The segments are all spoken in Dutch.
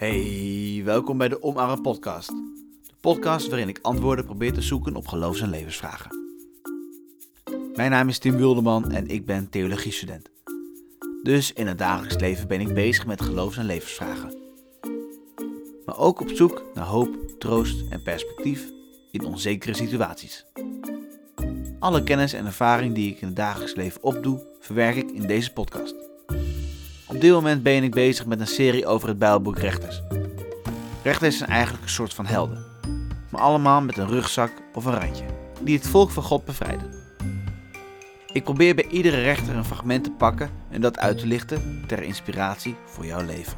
Hey, welkom bij de Omarre podcast. De podcast waarin ik antwoorden probeer te zoeken op geloofs- en levensvragen. Mijn naam is Tim Wilderman en ik ben theologiestudent. Dus in het dagelijks leven ben ik bezig met geloofs- en levensvragen. Maar ook op zoek naar hoop, troost en perspectief in onzekere situaties. Alle kennis en ervaring die ik in het dagelijks leven opdoe, verwerk ik in deze podcast. Op dit moment ben ik bezig met een serie over het Bijbelboek Rechters. Rechters zijn eigenlijk een soort van helden, maar allemaal met een rugzak of een randje, die het volk van God bevrijden. Ik probeer bij iedere rechter een fragment te pakken en dat uit te lichten ter inspiratie voor jouw leven.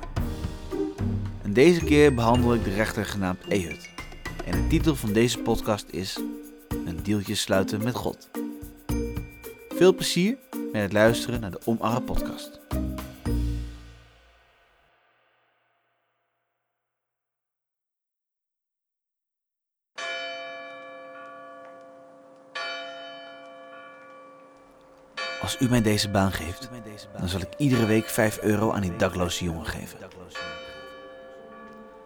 En deze keer behandel ik de rechter genaamd Ehud. En de titel van deze podcast is Een deeltje sluiten met God. Veel plezier met het luisteren naar de Omarre podcast. Als u mij deze baan geeft, dan zal ik iedere week 5 euro aan die dakloze jongen geven.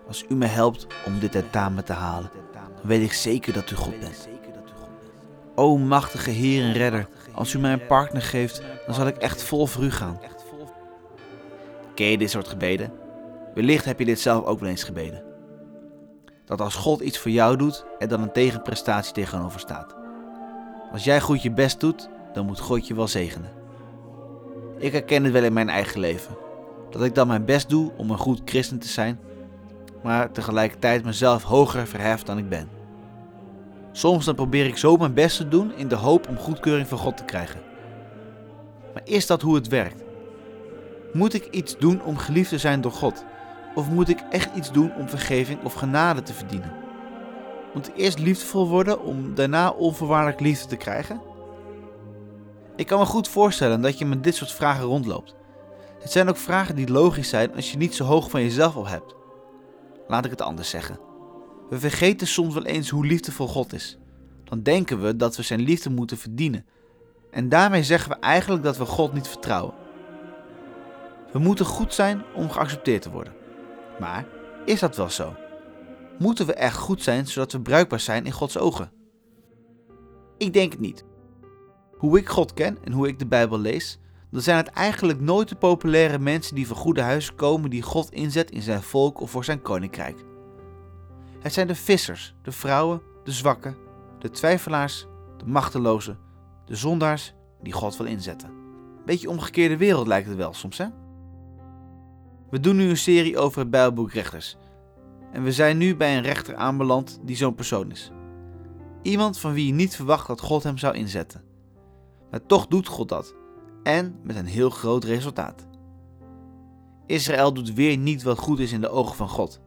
Als u mij helpt om dit tentamen te halen, dan weet ik zeker dat u God bent. O machtige Heer en Redder, als u mij een partner geeft, dan zal ik echt vol voor u gaan. Ken je dit soort gebeden? Wellicht heb je dit zelf ook wel eens gebeden. Dat als God iets voor jou doet, er dan een tegenprestatie tegenover staat. Als jij goed je best doet, dan moet God je wel zegenen. Ik herken het wel in mijn eigen leven. Dat ik dan mijn best doe om een goed christen te zijn, maar tegelijkertijd mezelf hoger verhef dan ik ben. Soms dan probeer ik zo mijn best te doen in de hoop om goedkeuring van God te krijgen. Maar is dat hoe het werkt? Moet ik iets doen om geliefd te zijn door God? Of moet ik echt iets doen om vergeving of genade te verdienen? Moet eerst liefdevol worden om daarna onvoorwaardelijk liefde te krijgen? Ik kan me goed voorstellen dat je met dit soort vragen rondloopt. Het zijn ook vragen die logisch zijn als je niet zo hoog van jezelf op hebt. Laat ik het anders zeggen. We vergeten soms wel eens hoe liefdevol God is. Dan denken we dat we zijn liefde moeten verdienen. En daarmee zeggen we eigenlijk dat we God niet vertrouwen. We moeten goed zijn om geaccepteerd te worden. Maar is dat wel zo? Moeten we echt goed zijn zodat we bruikbaar zijn in Gods ogen? Ik denk het niet. Hoe ik God ken en hoe ik de Bijbel lees, dan zijn het eigenlijk nooit de populaire mensen die van goede huizen komen die God inzet in zijn volk of voor zijn koninkrijk. Het zijn de vissers, de vrouwen, de zwakken, de twijfelaars, de machtelozen, de zondaars die God wil inzetten. Beetje omgekeerde wereld lijkt het wel soms, hè? We doen nu een serie over het Bijbelboek Rechters. En we zijn nu bij een rechter aanbeland die zo'n persoon is. Iemand van wie je niet verwacht dat God hem zou inzetten. Toch doet God dat. En met een heel groot resultaat. Israël doet weer niet wat goed is in de ogen van God.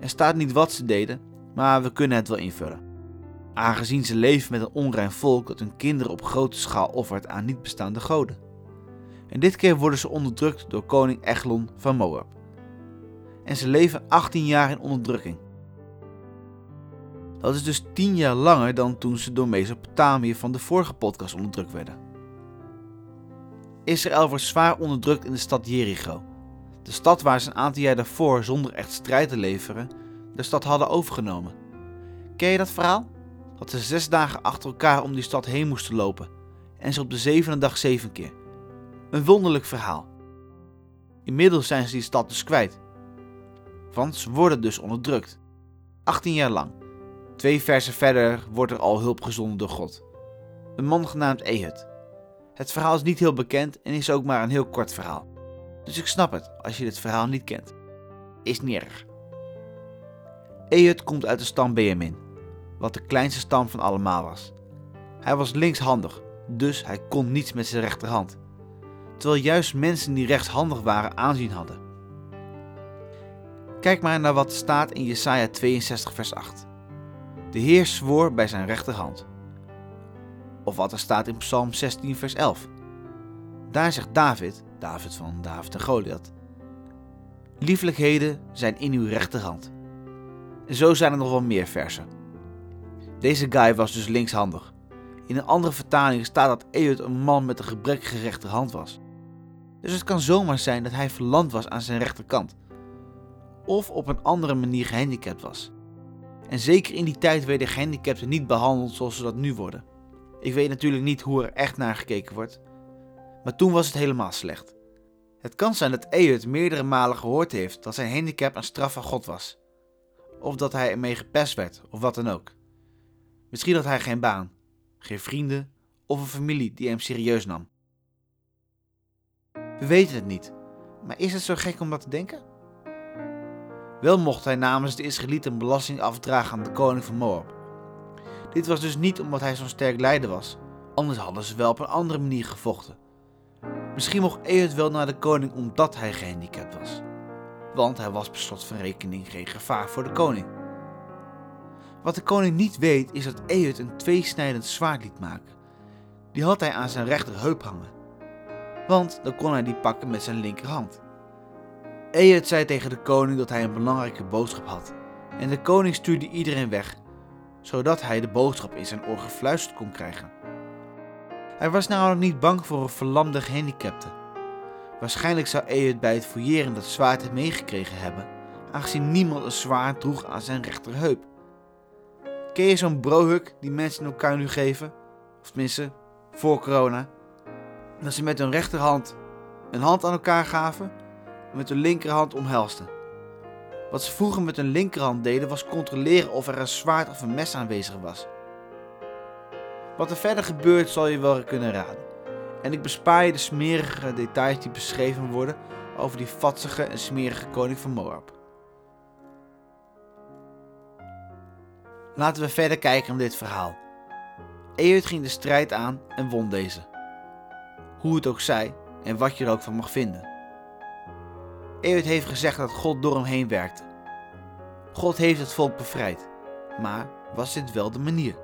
Er staat niet wat ze deden, maar we kunnen het wel invullen. Aangezien ze leven met een onrein volk dat hun kinderen op grote schaal offert aan niet bestaande goden. En dit keer worden ze onderdrukt door koning Eglon van Moab. En ze leven 18 jaar in onderdrukking. Dat is dus 10 jaar langer dan toen ze door Mesopotamië van de vorige podcast onderdrukt werden. Israël wordt zwaar onderdrukt in de stad Jericho. De stad waar ze een aantal jaar daarvoor zonder echt strijd te leveren de stad hadden overgenomen. Ken je dat verhaal? Dat ze zes dagen achter elkaar om die stad heen moesten lopen en ze op de zevende dag zeven keer. Een wonderlijk verhaal. Inmiddels zijn ze die stad dus kwijt. Want ze worden dus onderdrukt. 18 jaar lang. Twee versen verder wordt er al hulp gezonden door God. Een man genaamd Ehud. Het verhaal is niet heel bekend en is ook maar een heel kort verhaal. Dus ik snap het als je dit verhaal niet kent. Is niet erg. Ehud komt uit de stam Benjamin, wat de kleinste stam van allemaal was. Hij was linkshandig, dus hij kon niets met zijn rechterhand. Terwijl juist mensen die rechtshandig waren aanzien hadden. Kijk maar naar wat staat in Jesaja 62 vers 8. De Heer zwoer bij zijn rechterhand. Of wat er staat in Psalm 16 vers 11. Daar zegt David, David van David en Goliath, Liefelijkheden zijn in uw rechterhand. En zo zijn er nog wel meer versen. Deze guy was dus linkshandig. In een andere vertaling staat dat Ehud een man met een gebrekkige rechterhand was. Dus het kan zomaar zijn dat hij verland was aan zijn rechterkant. of op een andere manier gehandicapt was. En zeker in die tijd werden gehandicapten niet behandeld zoals ze dat nu worden. Ik weet natuurlijk niet hoe er echt naar gekeken wordt, maar toen was het helemaal slecht. Het kan zijn dat Ehud meerdere malen gehoord heeft dat zijn handicap een straf van God was. Of dat hij ermee gepest werd, of wat dan ook. Misschien had hij geen baan, geen vrienden of een familie die hem serieus nam. We weten het niet, maar is het zo gek om dat te denken? Wel mocht hij namens de Israëlieten belasting afdragen aan de koning van Moab. Dit was dus niet omdat hij zo'n sterk leider was, anders hadden ze wel op een andere manier gevochten. Misschien mocht Ehud wel naar de koning omdat hij gehandicapt was. Want hij was per slot van rekening geen gevaar voor de koning. Wat de koning niet weet is dat Ehud een tweesnijdend zwaard liet maken. Die had hij aan zijn rechterheup hangen. Want dan kon hij die pakken met zijn linkerhand. Ehud zei tegen de koning dat hij een belangrijke boodschap had. En de koning stuurde iedereen weg, zodat hij de boodschap in zijn oor gefluisterd kon krijgen. Hij was namelijk niet bang voor een verlamde gehandicapte. Waarschijnlijk zou Ehud bij het fouilleren dat zwaard meegekregen hebben, aangezien niemand een zwaard droeg aan zijn rechterheup. Ken je zo'n brohuk die mensen elkaar nu geven? Of tenminste, voor corona. Dat ze met hun rechterhand een hand aan elkaar gaven met hun linkerhand omhelsten. Wat ze vroeger met hun linkerhand deden was controleren of er een zwaard of een mes aanwezig was. Wat er verder gebeurt zal je wel kunnen raden. En ik bespaar je de smerige details die beschreven worden over die vatsige en smerige koning van Moab. Laten we verder kijken naar dit verhaal. Ehud ging de strijd aan en won deze. Hoe het ook zij en wat je er ook van mag vinden. Ehud heeft gezegd dat God door hem heen werkte. God heeft het volk bevrijd. Maar was dit wel de manier?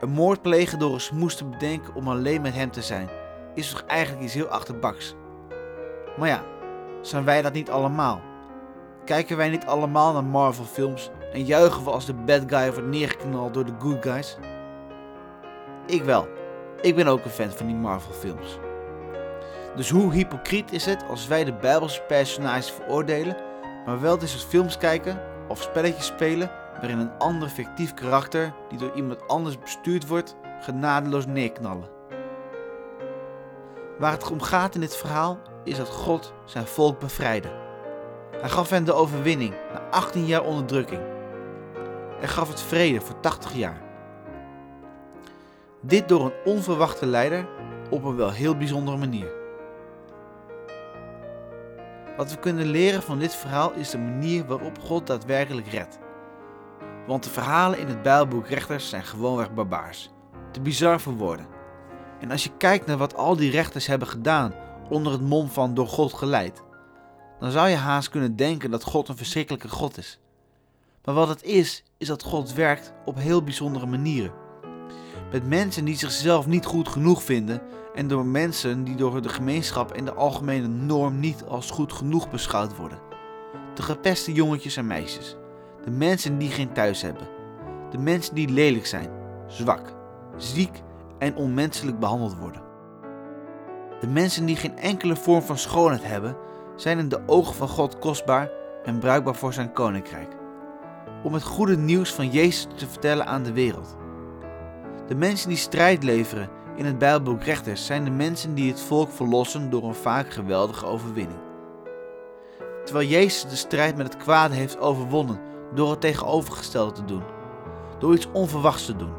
Een moord plegen door een smoes te bedenken om alleen met hem te zijn, is toch eigenlijk iets heel achterbaks. Maar ja, zijn wij dat niet allemaal? Kijken wij niet allemaal naar Marvel films en juichen we als de bad guy wordt neergeknald door de good guys? Ik wel. Ik ben ook een fan van die Marvel films. Dus hoe hypocriet is het als wij de Bijbelse personages veroordelen, maar wel soort films kijken of spelletjes spelen waarin een ander fictief karakter die door iemand anders bestuurd wordt, genadeloos neerknallen. Waar het om gaat in dit verhaal is dat God zijn volk bevrijdde. Hij gaf hen de overwinning na 18 jaar onderdrukking. Hij gaf het vrede voor 80 jaar. Dit door een onverwachte leider op een wel heel bijzondere manier. Wat we kunnen leren van dit verhaal is de manier waarop God daadwerkelijk redt. Want de verhalen in het Bijbelboek Rechters zijn gewoonweg barbaars. Te bizar voor woorden. En als je kijkt naar wat al die rechters hebben gedaan onder het mom van door God geleid, dan zou je haast kunnen denken dat God een verschrikkelijke God is. Maar wat het is, is dat God werkt op heel bijzondere manieren. Met mensen die zichzelf niet goed genoeg vinden en door mensen die door de gemeenschap en de algemene norm niet als goed genoeg beschouwd worden. De gepeste jongetjes en meisjes. De mensen die geen thuis hebben. De mensen die lelijk zijn, zwak, ziek en onmenselijk behandeld worden. De mensen die geen enkele vorm van schoonheid hebben, zijn in de ogen van God kostbaar en bruikbaar voor zijn koninkrijk. Om het goede nieuws van Jezus te vertellen aan de wereld. De mensen die strijd leveren in het Bijbelboek Rechters zijn de mensen die het volk verlossen door een vaak geweldige overwinning. Terwijl Jezus de strijd met het kwade heeft overwonnen door het tegenovergestelde te doen. Door iets onverwachts te doen.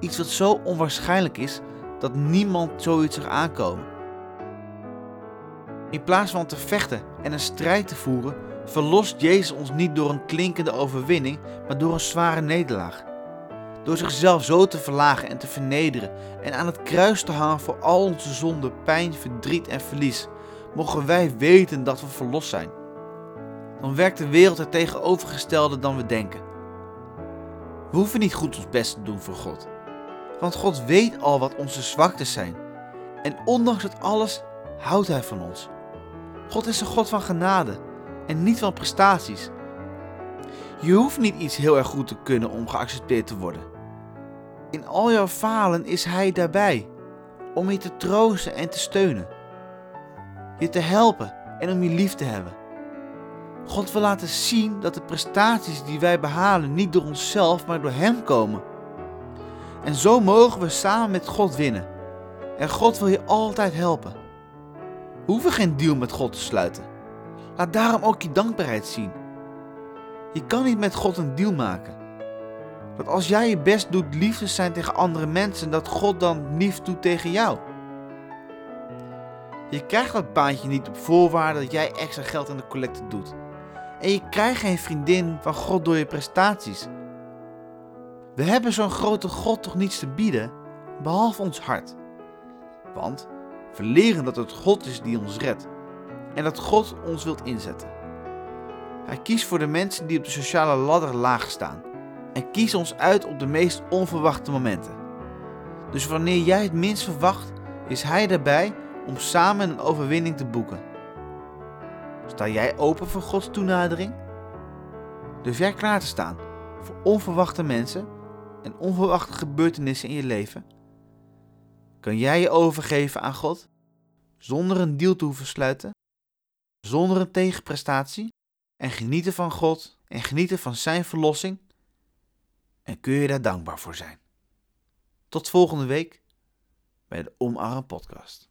Iets wat zo onwaarschijnlijk is dat niemand zoiets zag aankomen. In plaats van te vechten en een strijd te voeren, verlost Jezus ons niet door een klinkende overwinning, maar door een zware nederlaag. Door zichzelf zo te verlagen en te vernederen en aan het kruis te hangen voor al onze zonden, pijn, verdriet en verlies, mogen wij weten dat we verlost zijn dan werkt de wereld het tegenovergestelde dan we denken. We hoeven niet goed ons best te doen voor God. Want God weet al wat onze zwaktes zijn. En ondanks het alles houdt Hij van ons. God is een God van genade en niet van prestaties. Je hoeft niet iets heel erg goed te kunnen om geaccepteerd te worden. In al jouw falen is Hij daarbij om je te troosten en te steunen. Je te helpen en om je lief te hebben. God wil laten zien dat de prestaties die wij behalen niet door onszelf, maar door Hem komen. En zo mogen we samen met God winnen. En God wil je altijd helpen. We hoeven geen deal met God te sluiten. Laat daarom ook je dankbaarheid zien. Je kan niet met God een deal maken. Dat als jij je best doet liefde zijn tegen andere mensen, dat God dan lief doet tegen jou. Je krijgt dat baantje niet op voorwaarde dat jij extra geld aan de collecte doet. En je krijgt geen vriendin van God door je prestaties. We hebben zo'n grote God toch niets te bieden, behalve ons hart. Want we leren dat het God is die ons redt en dat God ons wilt inzetten. Hij kiest voor de mensen die op de sociale ladder laag staan en kiest ons uit op de meest onverwachte momenten. Dus wanneer jij het minst verwacht, is Hij erbij om samen een overwinning te boeken. Sta jij open voor Gods toenadering? Durf jij klaar te staan voor onverwachte mensen en onverwachte gebeurtenissen in je leven? Kan jij je overgeven aan God zonder een deal te hoeven sluiten, zonder een tegenprestatie en genieten van God en genieten van Zijn verlossing? En kun je daar dankbaar voor zijn? Tot volgende week bij de Omarm Podcast.